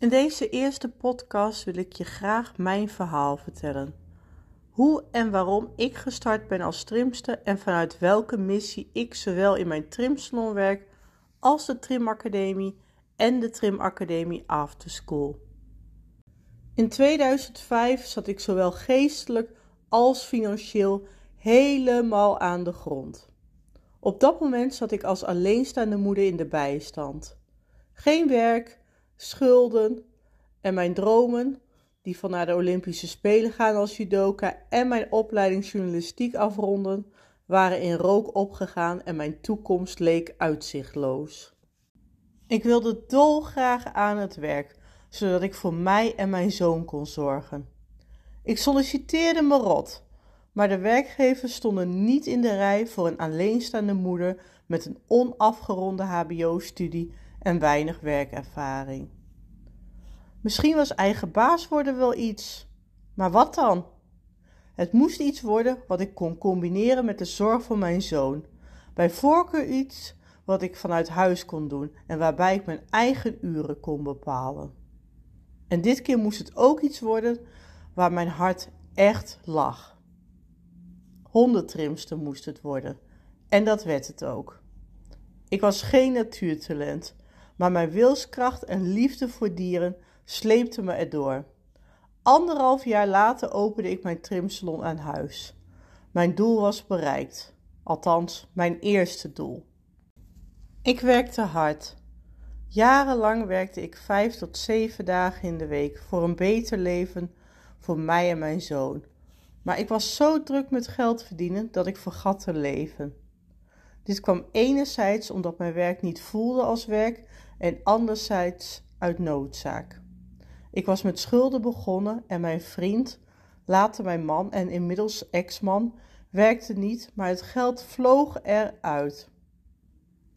In deze eerste podcast wil ik je graag mijn verhaal vertellen. Hoe en waarom ik gestart ben als trimster en vanuit welke missie ik zowel in mijn trimsalon werk als de Trimacademie en de Trimacademie After School. In 2005 zat ik zowel geestelijk als financieel helemaal aan de grond. Op dat moment zat ik als alleenstaande moeder in de bijstand. Geen werk, schulden en mijn dromen, die van naar de Olympische Spelen gaan als judoka en mijn opleiding journalistiek afronden, waren in rook opgegaan en mijn toekomst leek uitzichtloos. Ik wilde dolgraag aan het werk, zodat ik voor mij en mijn zoon kon zorgen. Ik solliciteerde me rot, maar de werkgevers stonden niet in de rij voor een alleenstaande moeder met een onafgeronde HBO-studie en weinig werkervaring. Misschien was eigen baas worden wel iets, maar wat dan? Het moest iets worden wat ik kon combineren met de zorg voor mijn zoon. Bij voorkeur iets wat ik vanuit huis kon doen en waarbij ik mijn eigen uren kon bepalen. En dit keer moest het ook iets worden waar mijn hart echt lag. Hondentrimster moest het worden. En dat werd het ook. Ik was geen natuurtalent, maar mijn wilskracht en liefde voor dieren sleepte me erdoor. Anderhalf jaar later opende ik mijn trimsalon aan huis. Mijn doel was bereikt, althans mijn eerste doel. Ik werkte hard. Jarenlang werkte ik vijf tot zeven dagen in de week voor een beter leven voor mij en mijn zoon. Maar ik was zo druk met geld verdienen dat ik vergat te leven. Dit kwam enerzijds omdat mijn werk niet voelde als werk en anderzijds uit noodzaak. Ik was met schulden begonnen en mijn vriend, later mijn man en inmiddels ex-man, werkte niet, maar het geld vloog eruit.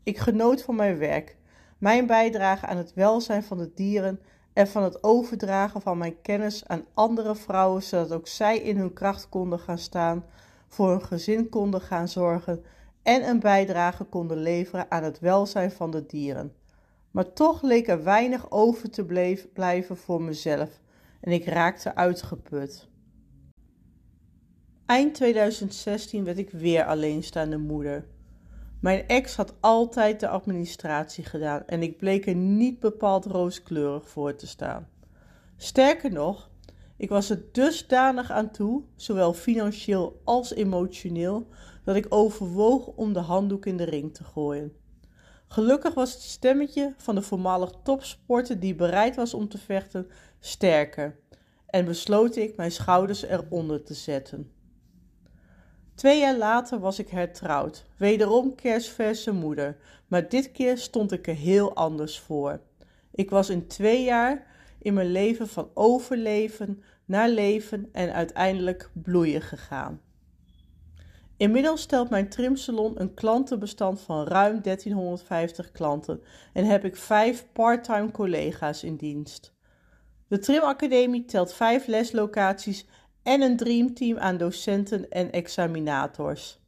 Ik genoot van mijn werk, mijn bijdrage aan het welzijn van de dieren en van het overdragen van mijn kennis aan andere vrouwen, zodat ook zij in hun kracht konden gaan staan, voor hun gezin konden gaan zorgen en een bijdrage konden leveren aan het welzijn van de dieren. Maar toch leek er weinig over te blijven voor mezelf en ik raakte uitgeput. Eind 2016 werd ik weer alleenstaande moeder. Mijn ex had altijd de administratie gedaan en ik bleek er niet bepaald rooskleurig voor te staan. Sterker nog, ik was er dusdanig aan toe, zowel financieel als emotioneel, dat ik overwoog om de handdoek in de ring te gooien. Gelukkig was het stemmetje van de voormalig topsporter die bereid was om te vechten sterker en besloot ik mijn schouders eronder te zetten. Twee jaar later was ik hertrouwd, wederom kerstverse moeder, maar dit keer stond ik er heel anders voor. Ik was in twee jaar in mijn leven van overleven naar leven en uiteindelijk bloeien gegaan. Inmiddels stelt mijn trimsalon een klantenbestand van ruim 1350 klanten en heb ik vijf parttime collega's in dienst. De Trimacademie telt vijf leslocaties en een dreamteam aan docenten en examinators.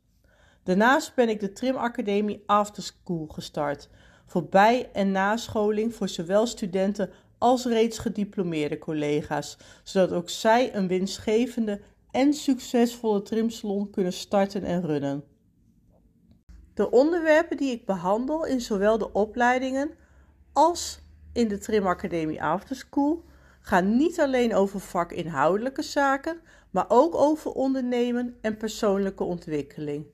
Daarnaast ben ik de Trimacademie Afterschool gestart, voor bij- en nascholing voor zowel studenten als reeds gediplomeerde collega's, zodat ook zij een winstgevende en succesvolle trimsalon kunnen starten en runnen. De onderwerpen die ik behandel in zowel de opleidingen als in de Trimacademie Afterschool gaan niet alleen over vakinhoudelijke zaken, maar ook over ondernemen en persoonlijke ontwikkeling.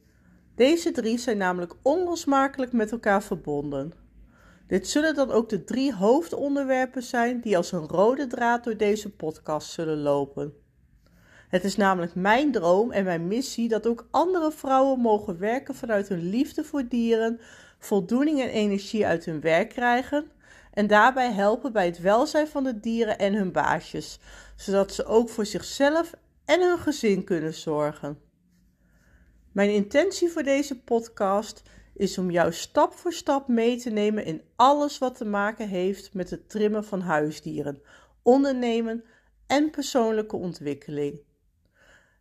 Deze drie zijn namelijk onlosmakelijk met elkaar verbonden. Dit zullen dan ook de drie hoofdonderwerpen zijn die als een rode draad door deze podcast zullen lopen. Het is namelijk mijn droom en mijn missie dat ook andere vrouwen mogen werken vanuit hun liefde voor dieren, voldoening en energie uit hun werk krijgen en daarbij helpen bij het welzijn van de dieren en hun baasjes, zodat ze ook voor zichzelf en hun gezin kunnen zorgen. Mijn intentie voor deze podcast is om jou stap voor stap mee te nemen in alles wat te maken heeft met het trimmen van huisdieren, ondernemen en persoonlijke ontwikkeling.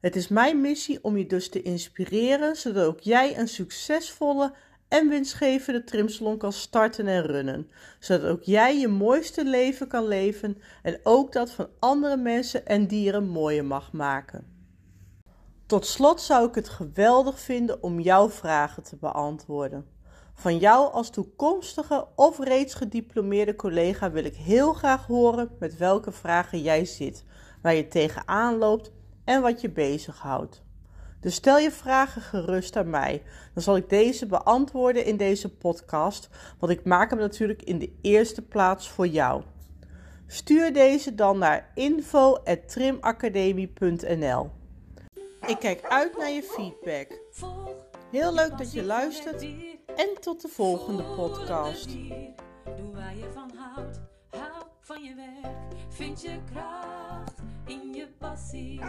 Het is mijn missie om je dus te inspireren, zodat ook jij een succesvolle en winstgevende trimsalon kan starten en runnen, zodat ook jij je mooiste leven kan leven en ook dat van andere mensen en dieren mooier mag maken. Tot slot zou ik het geweldig vinden om jouw vragen te beantwoorden. Van jou als toekomstige of reeds gediplomeerde collega wil ik heel graag horen met welke vragen jij zit, waar je tegenaan loopt en wat je bezighoudt. Dus stel je vragen gerust aan mij. Dan zal ik deze beantwoorden in deze podcast, want ik maak hem natuurlijk in de eerste plaats voor jou. Stuur deze dan naar info@trimacademie.nl. Ik kijk uit naar je feedback. Heel leuk dat je luistert en tot de volgende podcast. Je van van je werk. Vind je kracht in je passie.